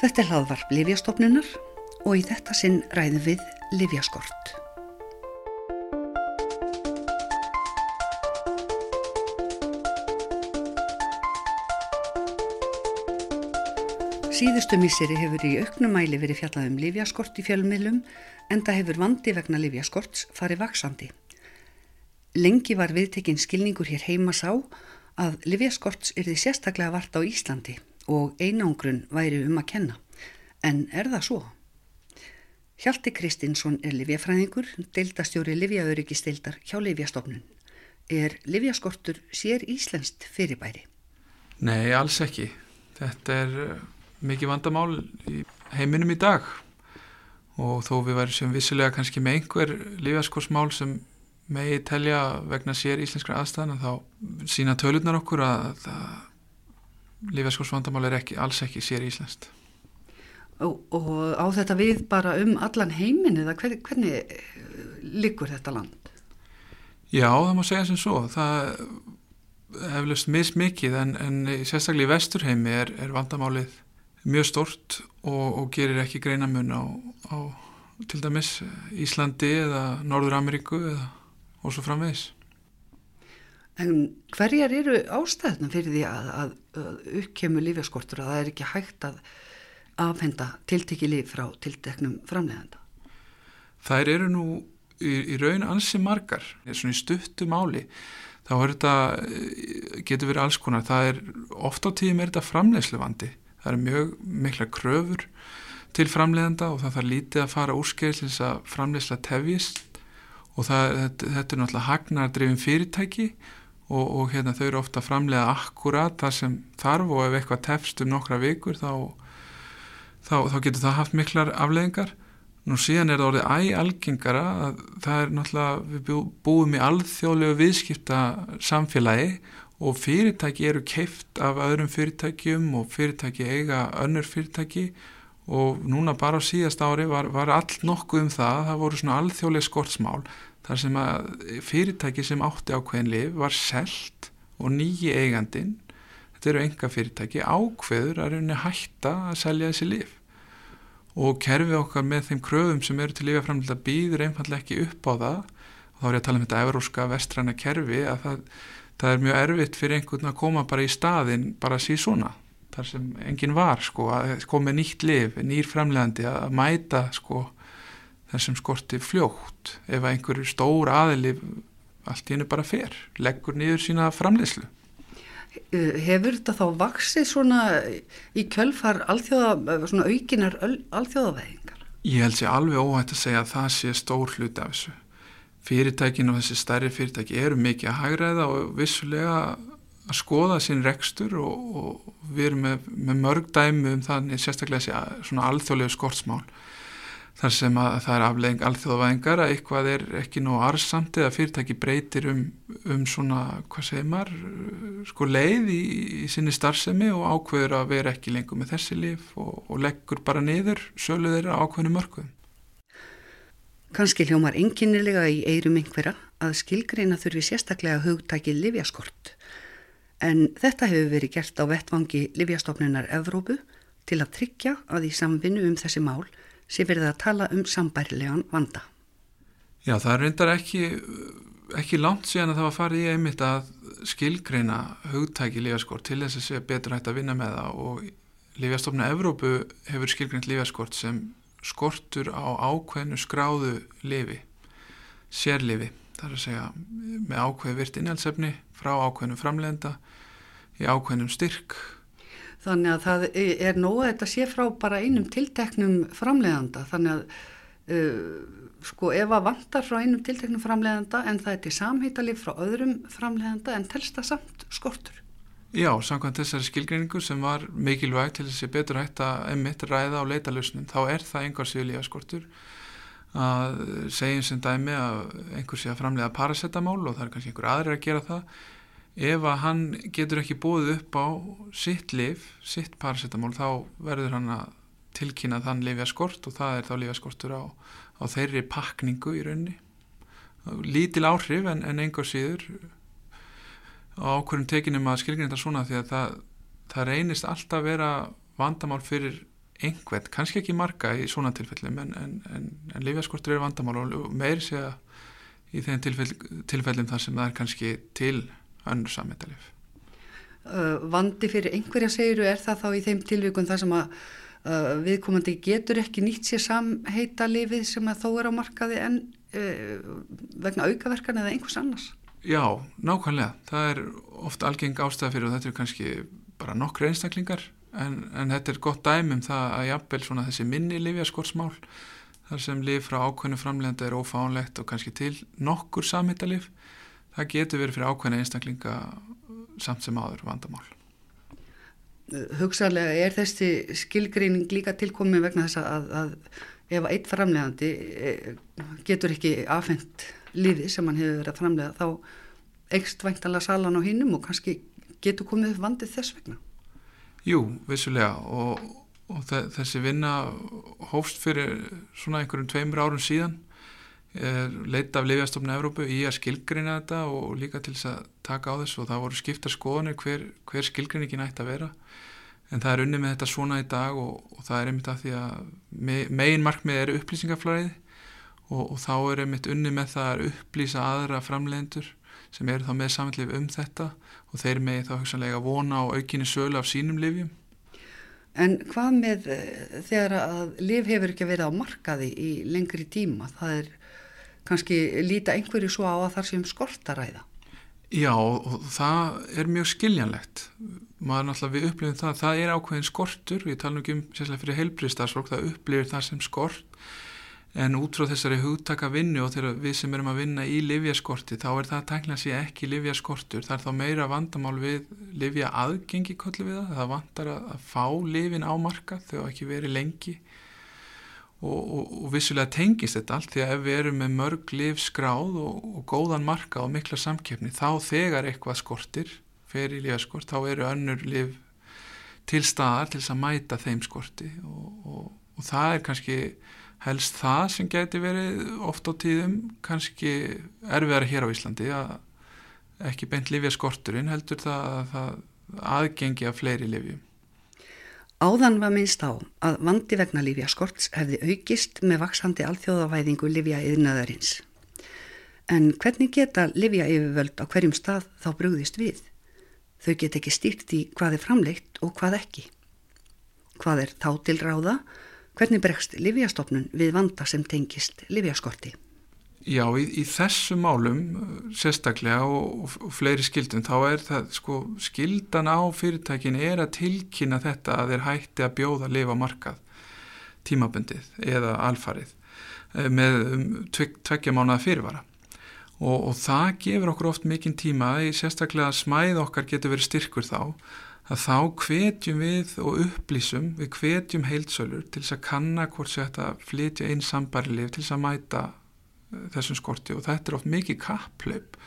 Þetta er hlaðvarp Livjastofnunar og í þetta sinn ræðum við Livjaskort. Síðustu misseri hefur í auknumæli verið fjallað um Livjaskort í fjölmiðlum en það hefur vandi vegna Livjaskorts farið vaksandi. Lengi var viðtekinn skilningur hér heima sá að Livjaskorts er því sérstaklega vart á Íslandi og einangrun væri um að kenna. En er það svo? Hjalti Kristinsson er livjafræðingur, deildastjóri livjaöryggistildar hjá livjastofnun. Er livjaskortur sér íslenskt fyrirbæri? Nei, alls ekki. Þetta er uh, mikið vandamál í heiminum í dag og þó við væri sem vissilega kannski með einhver livjaskorsmál sem megi telja vegna sér íslenskra aðstæðan þá sína tölurnar okkur að, að livjaskorsvandamál er ekki, alls ekki sér íslenskt. Og, og á þetta við bara um allan heimin eða hvernig, hvernig eh, liggur þetta land? Já, það má segja sem svo. Það heflust mismikið en, en sérstaklega í vesturheimi er, er vandamálið mjög stort og, og gerir ekki greinamun á, á til dæmis Íslandi eða Norður Ameríku eða og svo framvegis. En hverjar eru ástæðna fyrir því að, að, að uppkemur lífjaskortur að það er ekki hægt að afhenda tiltekki líf frá tilteknum framleganda? Það eru nú í, í raun ansi margar, svona í stuttu máli, þá þetta, getur verið alls konar, það er oft á tíðum er þetta framlegslefandi, það er mjög mikla kröfur til framleganda og það þarf lítið að fara úrskeið til þess að framlegsla tefjist. Og það, þetta, þetta er náttúrulega hagnardrifin fyrirtæki og, og hérna þau eru ofta framlega akkurat það sem þarf og ef eitthvað tefst um nokkra vikur þá þá, þá getur það haft miklar afleðingar. Nú síðan er það orðið æalgengara að það er náttúrulega, við búum í alþjóðlegu viðskipta samfélagi og fyrirtæki eru keift af öðrum fyrirtækjum og fyrirtæki eiga önnur fyrirtæki og núna bara á síðast ári var, var allt nokkuð um það, það voru svona alþjóðleg skortsmál þar sem að fyrirtæki sem átti ákveðin liv var selt og nýji eigandin þetta eru enga fyrirtæki, ákveður að rauninni hætta að selja þessi lif og kerfið okkar með þeim kröfum sem eru til lífaframlega býður einfallega ekki upp á það. Og þá er ég að tala um þetta euróska vestræna kerfi að það, það er mjög erfitt fyrir einhvern að koma bara í staðin bara að sí svona þar sem enginn var sko að koma nýtt lif, nýr framlegandi að mæta sko þessum skorti fljótt ef einhverju stór aðilif allt í hennu bara fer, leggur niður sína framlegslu Eh, hefur þetta þá vaksið svona í kjölfar alþjóða, svona aukinar alþjóðavegingar? Ég held sér alveg óhætt að segja að það sé stór hluti af þessu. Fyrirtækin og þessi stærri fyrirtæki eru mikið að hægræða og vissulega að skoða sín rekstur og, og við erum með, með mörg dæmi um þannig sérstaklega þessi svona alþjóðlegu skortsmál þar sem að það er aflegging alþjóðavæðingar að eitthvað er ekki nóg arsamt eða fyrirtæki breytir um, um svona, hvað segir maður, sko leið í, í sinni starfsemi og ákveður að vera ekki lengur með þessi líf og, og leggur bara niður sölu þeirra ákveðinu mörgum. Kanski hljómar enginnilega í eirum einhverja að skilgreina þurfi sérstaklega hugtækið livjaskort en þetta hefur verið gert á vettvangi livjastofnunar Evrópu til að tryggja að í samvinnu um þessi mál sé verið að tala um sambærilegan vanda. Já, það reyndar ekki, ekki langt síðan að það var farið í einmitt að skilgreina hugtæki lífaskort til þess að sé betur hægt að vinna með það og Lífjastofna Evrópu hefur skilgreint lífaskort sem skortur á ákveðnu skráðu lifi, sérlifi, þar að segja með ákveð virt innhjálpsefni frá ákveðnu framlegenda í ákveðnum styrk Þannig að það er nóg að þetta sé frá bara einum tilteknum framleiðanda. Þannig að uh, sko ef að vantar frá einum tilteknum framleiðanda en það er til samhýttalið frá öðrum framleiðanda en telst það samt skortur. Já, samkvæmt þessari skilgreiningu sem var mikilvæg til þessi betur hægt að emitt ræða á leitalusnum, þá er það einhver síðu lífaskortur að segjum sem dæmi að einhver sé að framlega parasetamál og það er kannski einhver aðri að gera það ef að hann getur ekki búið upp á sitt liv, sitt paracetamól þá verður hann að tilkynna þann lifjaskort og það er þá lifjaskortur á, á þeirri pakningu í raunni lítil áhrif en, en einhver síður á ákveðum tekinum að skilgjörna þetta svona því að það, það reynist alltaf vera vandamál fyrir einhvern, kannski ekki marga í svona tilfellum en, en, en, lifjaskortur er vandamál og meir sé að í þeim tilfell, tilfellum þar sem það er kannski til önnur samhættalif. Uh, vandi fyrir einhverja segiru er það þá í þeim tilvíkun þar sem að viðkomandi getur ekki nýtt sér samhættalifið sem að þó er á markaði en vegna aukaverkan eða einhvers annars? Já, nákvæmlega. Það er oft algeng ástæða fyrir og þetta er kannski bara nokkru einstaklingar en, en þetta er gott dæmum það að jafnvel svona þessi minni livjaskortsmál þar sem liv frá ákveðinu framlegenda er ófánlegt og kannski til nokkur samhittalif það getur verið fyrir ákveðinu einstaklinga samt sem áður vandamál. Hugsaðlega er þessi skilgreining líka tilkomið vegna þess að, að ef eitt framlegandi e, getur ekki afhengt liði sem hann hefur verið að framlega þá ekst væntalega salan á hinnum og kannski getur komið vandið þess vegna. Jú, vissulega og, og þessi vinna hófst fyrir svona einhverjum tveimur árum síðan leita af Livjastofna Evrópu í að skilgrina þetta og líka til þess að taka á þessu og það voru skipta skoðanir hver, hver skilgriningin ætti að vera en það er unni með þetta svona í dag og, og það er einmitt af því að me, megin markmið er upplýsingaflæði og, og þá er einmitt unni með það að upplýsa aðra framlegendur sem eru þá með samtlif um þetta og þeir með þá hugsanlega vona á aukinni sölu af sínum livjum. En hvað með eh, þegar að liv hefur ekki verið á markaði í lengri tíma? Það er kannski líta einhverju svo á að þar sem skortaræða. Já það er mjög skiljanlegt. Maður náttúrulega við upplifum það, það er ákveðin skortur, við talum ekki um sérslega fyrir heilbriðstarfsfólk, það upplifir það sem skort. En út frá þessari hugtaka vinnu og þegar við sem erum að vinna í livjaskorti þá er það að tækla sér ekki livjaskortur það er þá meira vandamál við livja aðgengi kollu við það. Það vantar að, fá livin á marka þegar ekki verið lengi og, og, og vissulega tengist þetta allt því að ef við erum með mörg liv skráð og, og góðan marka og mikla samkeppni þá þegar eitthvað skortir fer í livjaskort þá eru önnur liv til staðar til þess að mæta þeim skorti og það er kannski helst það sem geti verið oft á tíðum kannski erfiðar hér á Íslandi að ekki beint lifja skorturinn heldur það að það aðgengi af fleiri lifjum. Áðan var minnst á að vandi vegna lifja skorts hefði aukist með vaksandi alþjóðavæðingu lifja yðnaðarins. En hvernig geta lifja yfirvöld á hverjum stað þá brúðist við? Þau get ekki stýrt í hvað er framleitt og hvað ekki. Hvað er þá til ráða? Hvernig bregst Livjastofnun við vanda sem tengist Livjaskorti? Já, í, í þessu málum sérstaklega og, og, fleiri skildum þá er það sko skildan á fyrirtækin er að tilkynna þetta að þeir hætti að bjóða að lifa markað tímabundið eða alfarið eh, með um, tveggja mánuða fyrirvara. Og, og það gefur okkur oft mikinn tíma í sérstaklega smæð okkar getur verið styrkur þá að þá hvetjum við og upplýsum, við hvetjum heilsölur til þess að kanna hvort þetta flytja einn sambarilif til þess að mæta uh, þessum skorti og þetta er oft mikið kapplaup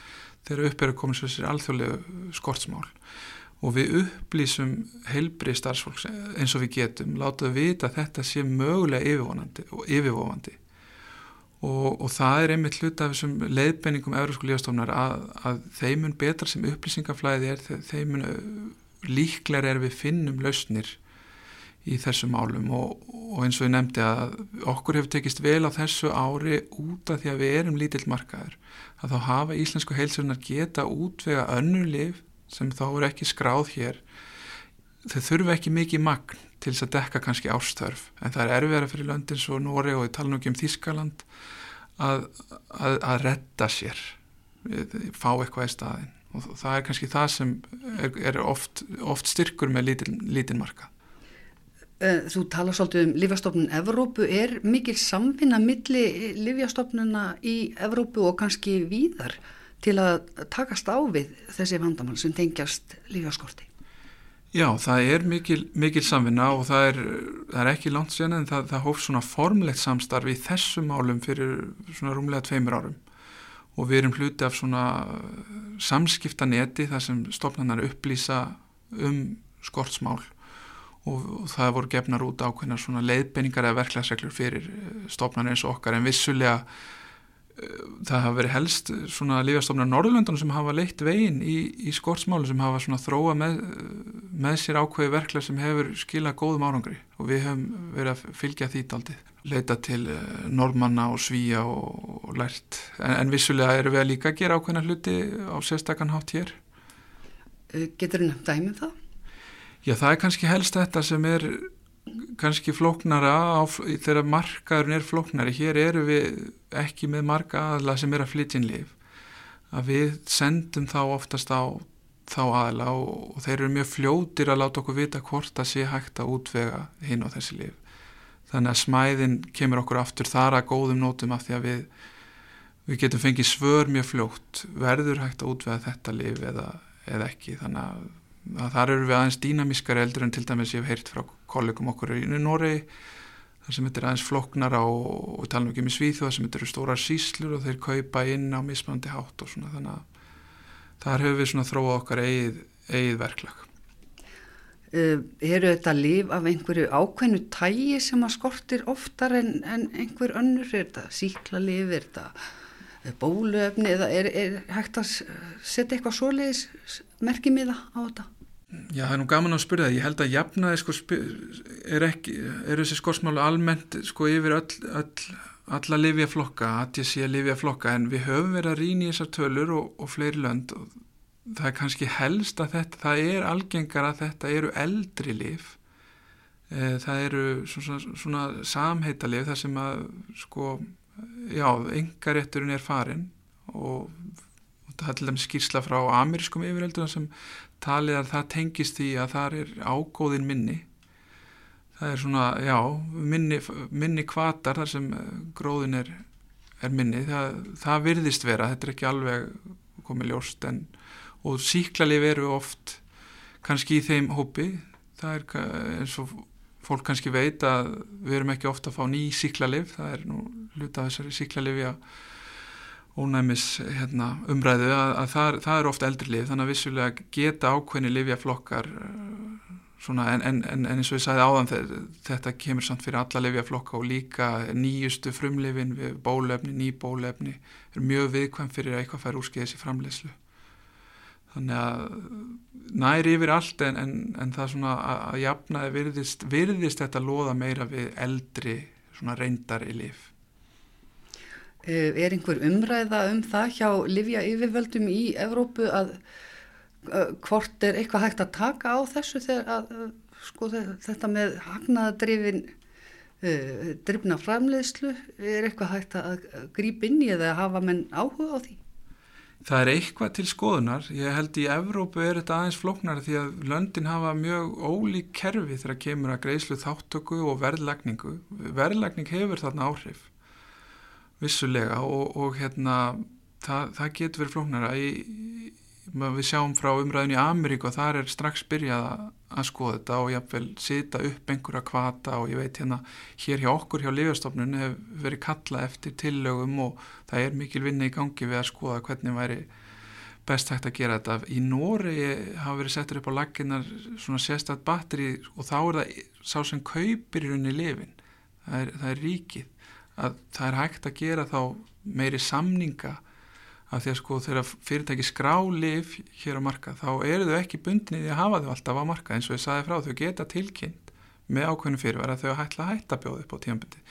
þegar upp er að koma sér alþjóðlegu skortsmál. Og við upplýsum heilbrið starfsfólks eins og við getum, látaðu vita að þetta sé mögulega yfirvonandi og yfirvofandi. Og, og það er einmitt hlut af þessum leiðbenningum Európsku lífastofnar að, að þeimun betra sem upplýsingaflæði er þeimun líklar er við finnum lausnir í þessum álum og, og eins og ég nefndi að okkur hefur tekist vel á þessu ári út af því að við erum lítill markaður að þá hafa íslensku heilsunar geta útvega önnur liv sem þá eru ekki skráð hér þau þurfu ekki mikið magn til þess að dekka kannski ástörf en það er erfiðara fyrir löndins og Nóri og ég tala nú ekki um Þískaland að, að, að retta sér fá eitthvað í staðin og það er kannski það sem er, er oft, oft styrkur með lítin, lítin marka. Eh, þú tala svolítið um Livjastofnun Evrópu, er mikil samfinna milli Livjastofnuna í Evrópu og kannski víðar til að takast á við þessi vandamann sem tengjast Livjaskorti? Já, það er mikil, mikil samfinna og það er, það er ekki langt sen en það, það hóf svona formlegt samstarfi í þessum álum fyrir svona rúmlega tveimur árum. Og við erum hluti af svona samskiptaneti þar sem stofnanar upplýsa um skortsmál og, og það voru gefnar út ákveðna svona leiðbenningar eða verklagsreglur fyrir eh, stofnanar eins og okkar. En vissulega uh, það hafa verið helst svona lífastofnar Norðurlöndunum sem hafa leitt veginn í, í skortsmálu sem hafa svona þróa með, með sér ákveði verkla sem hefur skilað góðum árangri. Og við höfum verið að fylgja því daldið, leita til eh, normanna og svíja og, og lært. En, en vissulega eru við að líka gera ákveðina hluti á sérstakann hátt hér. Eh, Getur þú nefnt dæmið um það? Já, það er kannski helst þetta sem er kannski flóknara á, þegar markaðurinn er flóknari hér eru við ekki með marka aðla sem er að flytjinleif að við sendum þá oftast á þá aðla og, og þeir eru mjög fljótir að láta okkur vita hvort það sé hægt að útvega hinn á þessi lif. Þannig að smæðin kemur okkur aftur þar að góðum nótum af því að við, við getum fengið svör mjög fljótt, verður hægt að útvega þetta lif eða, eða ekki. Þannig að, að þar eru við aðeins dýnamískar eldur en til dæmis ég hef heyrt frá kollegum okkur í Noregi þar sem þetta er aðeins floknara og, og tala um ekki með svíðu þar sem þetta eru stórar síslur og þeir kaupa inn á mismandi hátt og svona þannig að þar hefur við svona þróað okkar eigið, eigið verklag. Uh, eru þetta líf af einhverju ákveðnu tægi sem að skortir oftar en, en einhver önnur? Er þetta síkla líf, er þetta bóluefni eða er, er hægt að setja eitthvað svoleiðis merkimiða á þetta? Já, það er nú gaman að spyrja það. Ég held að jafnaði sko, er, ekki, er þessi skorsmálu almennt sko, yfir öll, öll, alla livjaflokka, ATC livjaflokka en við höfum verið að rýna í þessar tölur og, og fleiri lönd og það er kannski helst að þetta, það er algengar að þetta eru eldri liv e, það eru svona, svona samheita liv þar sem að sko, já, engarétturinn er farin og það er til dæmis skýrsla frá amerískum yfireldur sem talið að það tengist í að það er ágóðin minni. Það er svona, já, minni, minni kvatar þar sem gróðin er, er minni, það, það virðist vera, þetta er ekki alveg komið ljóst en og síklarlif eru oft kannski í þeim hópi. Það er eins og fólk kannski veit að við erum ekki ofta að fá ný síklarlif, það er nú hluta þessari síklarlifi að ónæmis hérna, umræðu að, að það, það er ofta eldri lif þannig að vissulega geta ákveðni lifjaflokkar Svona, en, en, en eins og ég sagði áðan þetta kemur samt fyrir alla lefjaflokka og líka nýjustu frumlefin við bólefni, nýbólefni er mjög viðkvæm fyrir að eitthvað fær úrskeiðis í framleyslu þannig að næri yfir allt en, en það svona að, að jafnaði virðist, virðist þetta loða meira við eldri svona reyndar í lif eh, Er einhver umræða um það hjá Livja yfirvöldum í Evrópu að uh, hvort er eitthvað hægt að taka á þessu þegar að uh, sko þetta með hagnaðadrifin uh, drifna framleiðslu er eitthvað hægt að grípa inn í eða hafa menn áhuga á því? Það er eitthvað til skoðunar, ég held í Evrópu er þetta aðeins flóknar því að löndin hafa mjög ólík kerfi þegar kemur að greiðslu þáttöku og verðlagningu. Verðlagning hefur þarna áhrif, vissulega og, og hérna, það, það getur verið flóknara. Í, við sjáum frá umræðin í Ameríku og þar er strax byrjað að skoða þetta og jáfnvel sita upp einhverja kvata og ég veit hérna hér hjá okkur hjá Lífastofnun hefur verið kalla eftir tillögum og það er mikil vinni í gangi við að skoða hvernig væri best hægt að gera þetta. Í Nóri hafa verið settur upp á laginnar svona sérstætt batteri og þá er það sá sem kaupir í rauninni lifin það er, það er ríkið að það er hægt að gera þá meiri samninga af því að sko þegar fyrirtæki skrálif hér á marka þá eru þau ekki bundnið í að hafa þau alltaf á marka eins og ég saði frá þau geta tilkynnt með ákveðinu fyrirværa þau að hætla að hætta bjóði upp á tíanbundi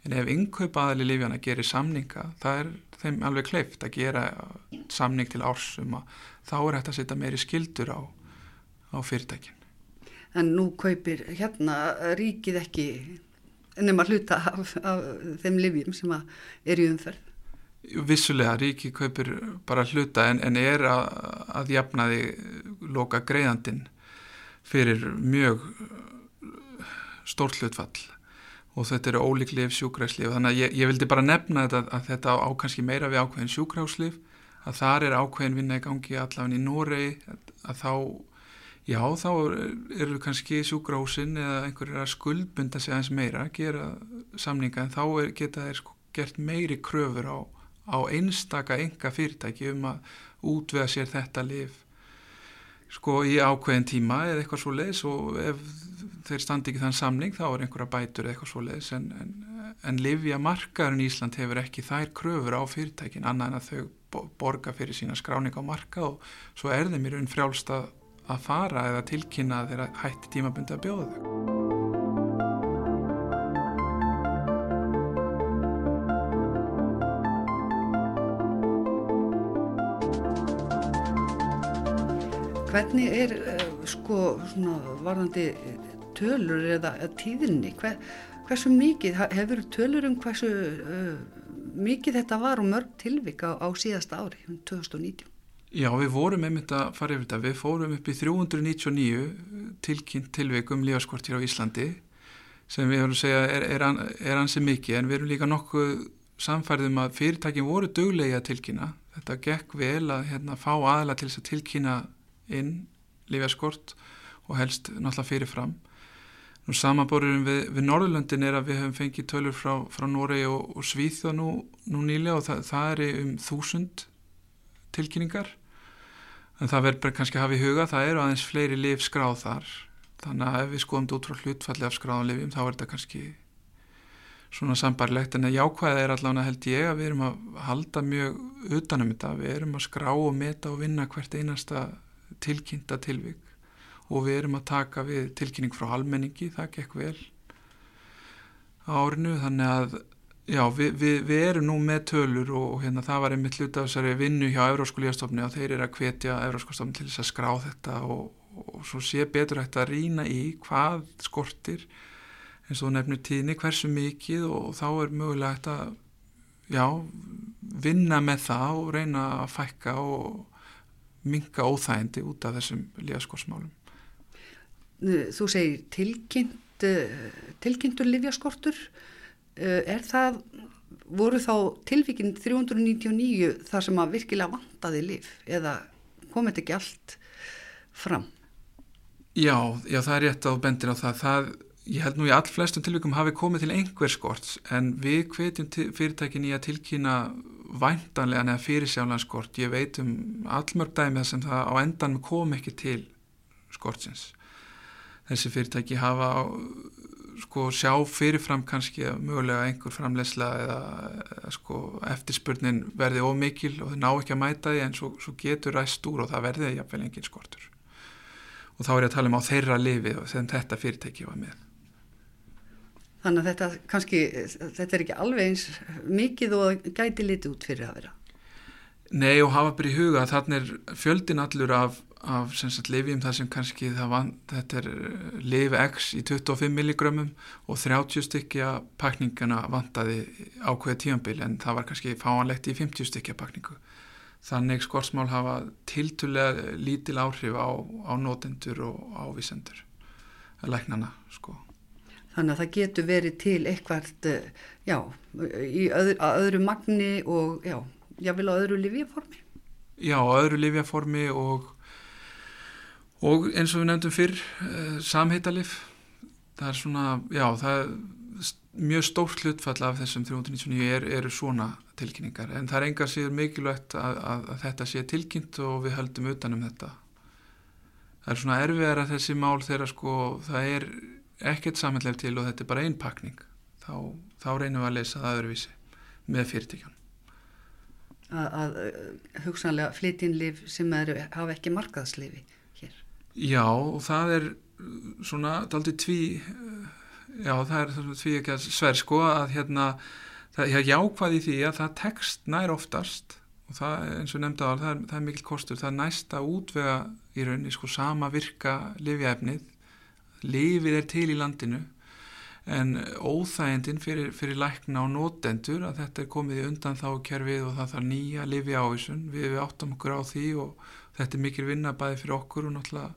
en ef innkaupaðali lífjana gerir samninga það er þeim alveg kleift að gera samning til ársum þá er hægt að setja meiri skildur á, á fyrirtækin. En nú kaupir hérna ríkið ekki nema hluta af, af þeim lífjum sem er í umferð. Vissulega ríki kaupir bara hluta en, en er að, að jafna því loka greiðandin fyrir mjög stórt hlutfall. Og þetta eru ólíklif sjúkræslif þannig að ég, ég vildi bara nefna þetta að þetta á kannski meira við ákveðin sjúkræslif að þar er ákveðin vinna í gangi allavega í Noregi að þá já þá eru kannski sjúkrásin eða einhverjir að skuldbunda sig aðeins meira að gera samninga en þá er, geta þeir sko gert meiri kröfur á á einstaka enga fyrirtæki um að útvega sér þetta lif sko í ákveðin tíma eða eitthvað svo leiðis og ef þeir standi ekki þann samning þá er einhverja bætur eða eitthvað svo leiðis en, en, en livja markaðurinn Ísland hefur ekki þær kröfur á fyrirtækin annað en að þau borga fyrir sína skráning á marka og svo er þeim í raun frjálst að, fara eða tilkynna þegar hætti tímabundi að bjóða þau. Hvernig er uh, sko svona varðandi tölur eða tíðinni? Hver, hversu mikið, hefur tölur um hversu uh, mikið þetta var og mörg tilvik á, á síðasta ári, 2019? Já, við vorum einmitt að fara yfir þetta. Við fórum upp í 399 tilkynnt tilvik um lífaskort hér á Íslandi sem við höfum að segja er, er, er ansið mikið en við erum líka nokkuð samfærðum að fyrirtækin voru döglega að tilkynna. Þetta gekk vel að hérna, fá aðla til þess að tilkynna inn lífjaskort og helst náttúrulega fyrirfram. Nú samanborurum við, við Norðurlöndin er að við höfum fengið tölur frá, frá Noregi og, og Svíþjóð nú, nú nýlega og það, það er um þúsund tilkynningar. En það verður kannski að hafa í huga, það eru aðeins fleiri liv skráð þar. Þannig að ef við skoðum þetta út frá hlutfalli af skráðan livjum þá er þetta kannski svona sambarlegt en að jákvæða er allavega held ég að við erum að halda mjög utanum þetta, við erum að skrá og meta og vinna hvert einasta tilkynnta tilvík og við erum að taka við tilkynning frá almenningi, það gekk vel árinu. Þannig að já, við, við, við erum nú með tölur og, hérna það var einmitt hluta af þessari vinnu hjá Euróskólíastofni og þeir eru að hvetja Euróskólstofni til þess að skrá þetta og, og svo sé betur hægt að rína í hvað skortir eins og nefnir tíðni hversu mikið og þá er mögulega hægt að já, vinna með það og reyna að fækka og minga óþægindi út af þessum lífaskorsmálum. Þú segir tilkynnt, eh, tilkynntur lífjaskortur, eh, er það, voru þá tilvíkinn 399 þar sem að virkilega vantaði líf eða kom þetta ekki allt fram? Já, já það er rétt á bendin á það, það ég held nú í all flestum tilvíkum hafi komið til einhver skorts en við hvetjum fyrirtækin í að tilkynna væntanlega neða fyrirsjálan skort. Ég veit um allmörg dæmið sem það á endan kom ekki til skortsins. Þessi fyrirtæki hafa sko sjá fyrirfram kannski mögulega einhver framlegsla eða, sko eftirspurnin verði ómikil og þau ná ekki að mæta því en svo, svo getur ræst úr og það verði jafnvel engin skortur og þá er ég að tala um á þeirra lifi þegar þetta fyrirtæki var með Þannig að þetta kannski, þetta er ekki alveg eins mikið og gæti litið út fyrir að vera. Nei og hafa bara í huga að þarna er fjöldin allur af, af lifjum þar sem kannski van, þetta er liv X í 25 milligrömmum og 30 stykja pakningana vantaði ákveða tímanbili en það var kannski fáanlegt í 50 stykja pakningu. Þannig skortsmál hafa tiltulega lítil áhrif á, á nótendur og ávísendur, læknana sko. Þannig að það getur verið til eitthvað, eh, já, í öðru, öðru magni og, já, jáfnvel á öðru livjaformi. Já, á öðru livjaformi og, og eins og við nefndum fyrr, eh, samheitalif. Það er svona, já, það er mjög stórt hlutfall af þessum 399 er, eru svona tilkynningar. En það er engar síður mikilvægt að, að, að þetta sé tilkynnt og við höldum utanum þetta. Það er svona erfiðar að þessi mál þegar sko, það er ekkert samhællef til og þetta er bara einpakning þá, þá reynum við að lesa það öðruvísi með fyrirtíkjan að hugsanlega flytjinlif sem eru, hafa ekki markaðslifi Já og það er svona daldi tví já það er tví ekki að sver sko að hérna það er jákvæði því að það tekst nær oftast og það eins og nefnda það er, það er mikil kostur, það er næsta útvega í rauninni sko sama virka livjæfnið lifið er til í landinu en óþægendin fyrir, fyrir lækna og nótendur að þetta er komið í undan þá kerfið og það þarf nýja lifi ávísun, við, við áttum okkur á því og þetta er mikil vinna bæði fyrir okkur og náttúrulega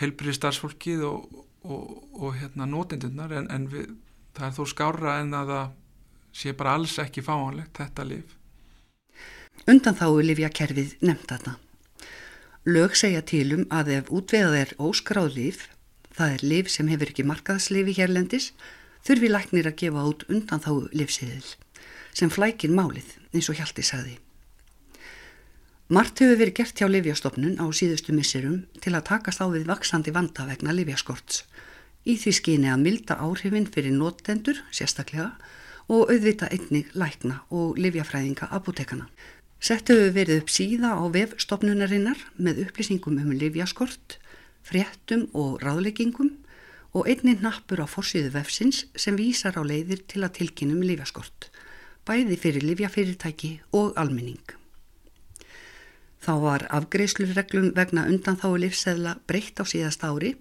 helbriði starfsfólkið og, og, og hérna nótendurnar en, en við, það er þó skára en að það sé bara alls ekki fáanlegt þetta lif. Undan þá er lifjakerfið nefnt þarna. Lög segja til um að ef útveðað er óskráð lif það er lif sem hefur ekki markaðslifi hérlendis, þurfi læknir að gefa út undan þá lifsiðil sem flækir málið eins og Hjalti saði. Mart hefur verið gert hjá Livjastofnun á síðustu misserum til að takast á við vaksandi vanda vegna Livjaskorts í því skyni að milda áhrifin fyrir nótendur, sérstaklega, og auðvita einnig lækna og livjafræðinga apotekana. Settu hefur verið upp síða á vefstofnunarinnar með upplýsingum um livjaskort fréttum og ráðleggingum og einnig nappur á fórsíðu vefsins sem vísar á leiðir til að tilkynum lífjaskort, bæði fyrir lífjafyrirtæki og almenning. Þá var afgreiðslureglum vegna undan þáu livseðla breytt á síðast ári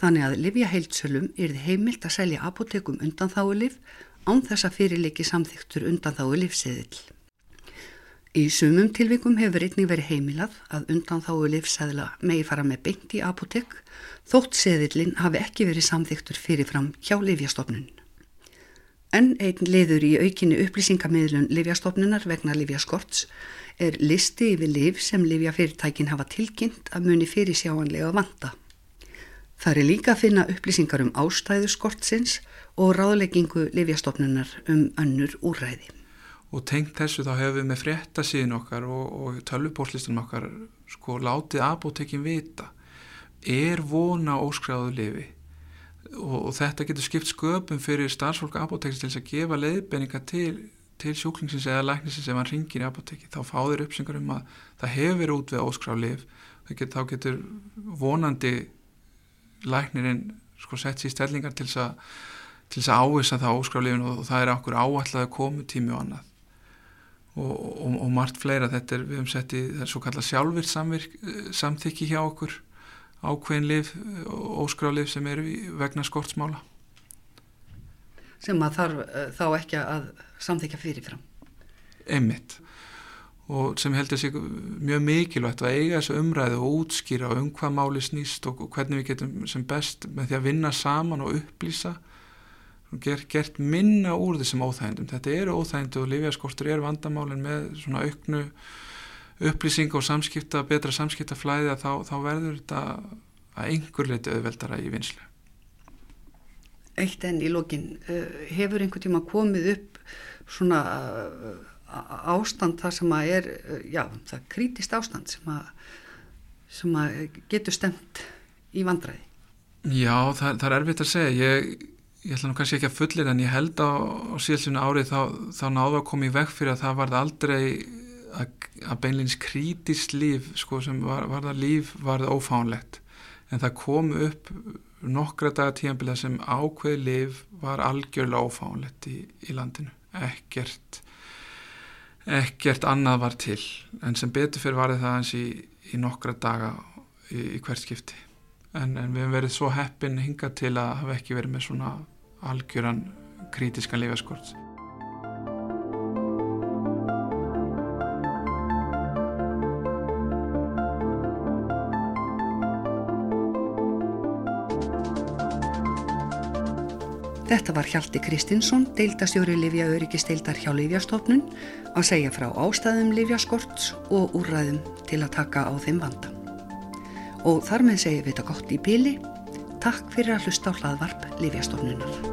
þannig að livjaheildsölum yrði heimilt að selja apotekum undan þáu liv án þess að fyrirleiki samþyktur undan þáu livseðil. Í sumum tilvikum hefur einnig verið heimilað að undan þáu livseðla megi fara með beint í apotek þótt seðilinn hafi ekki verið samþyktur fyrirfram hjá livjastofnun. En einn liður í aukinni upplýsingamiðlun livjastofnunar vegna livjaskorts er listi yfir liv sem livjafyrirtækin hafa tilkynnt að muni fyrir sjáanlega vanda. Það er líka að finna upplýsingar um ástæðu skortsins og ráðleggingu livjastofnunar um önnur úræði. Og tengt þessu þá hefur við með fréttasíðin okkar og, og tölvupórlistunum okkar sko látið apotekin vita er vona óskráðu lifi og, og þetta getur skipt sköpum fyrir starfsfólk apotekins til þess að gefa leiðbenninga til, til sjúklingsins eða læknisins ef hann ringir í apoteki þá fá þeir uppsengar um að það hefur út við óskráðu lif get, þá getur vonandi læknirinn sko sett sér stellingar til þess að til þess að ávisa það óskraflifin og það er okkur áallega komutími og annað. Og, og, og margt fleira. Þetta er við höfum sett í það er svo kallað sjálfvirt samþykki hjá okkur ákveðin lif óskraflif sem eru vegna skortsmála. Sem að þarf þá ekki að samþykja fyrirfram. Emmitt og sem heldur sig mjög mikilvægt að eiga þessu umræðu og útskýra um hvað máli snýst og hvernig við getum sem best með því að vinna saman og upplýsa. Og gert, gert minna úr þessum óþægendum. Þetta eru óþægendu og lífjaskortur eru vandamálin með svona auknu upplýsing og samskipta, betra samskiptaflæði að þá, þá verður þetta að einhver leiti auðveldara í vinslu. Eitt enn í lokin, eh, hefur einhver tíma komið upp svona ástand það sem að er, já, það er krítist ástand sem að, sem að getur stemt í vandræði. Já, það, það er erfitt að segja. Ég, ég ætla nú kannski ekki að fullir en ég held á, á síðalsinu árið þá, þá náðu að koma í vekk fyrir að það varð aldrei að, beinleins krítist líf, sko, sem var, var það líf varð ófánlegt. En það kom upp nokkra dagatíðanbila sem ákveði líf var algjörlega ófánlegt í, í landinu. Ekkert ekkert annað var til en sem betur fyrir varði það eins í, í nokkra daga í, í hvert skipti en, en við hefum verið svo heppin hinga til að hafa ekki verið með svona algjöran krítiskan lifaskort Þetta var Hjalti Kristinsson, deildastjóri Livja Öryggisteildar hjá Livjastofnun að segja frá ástæðum Livjaskorts og úrræðum til að taka á þeim vanda. Og þar með segjum við þetta gott í bíli. Takk fyrir að hlusta á hlaðvarp Livjastofnunar.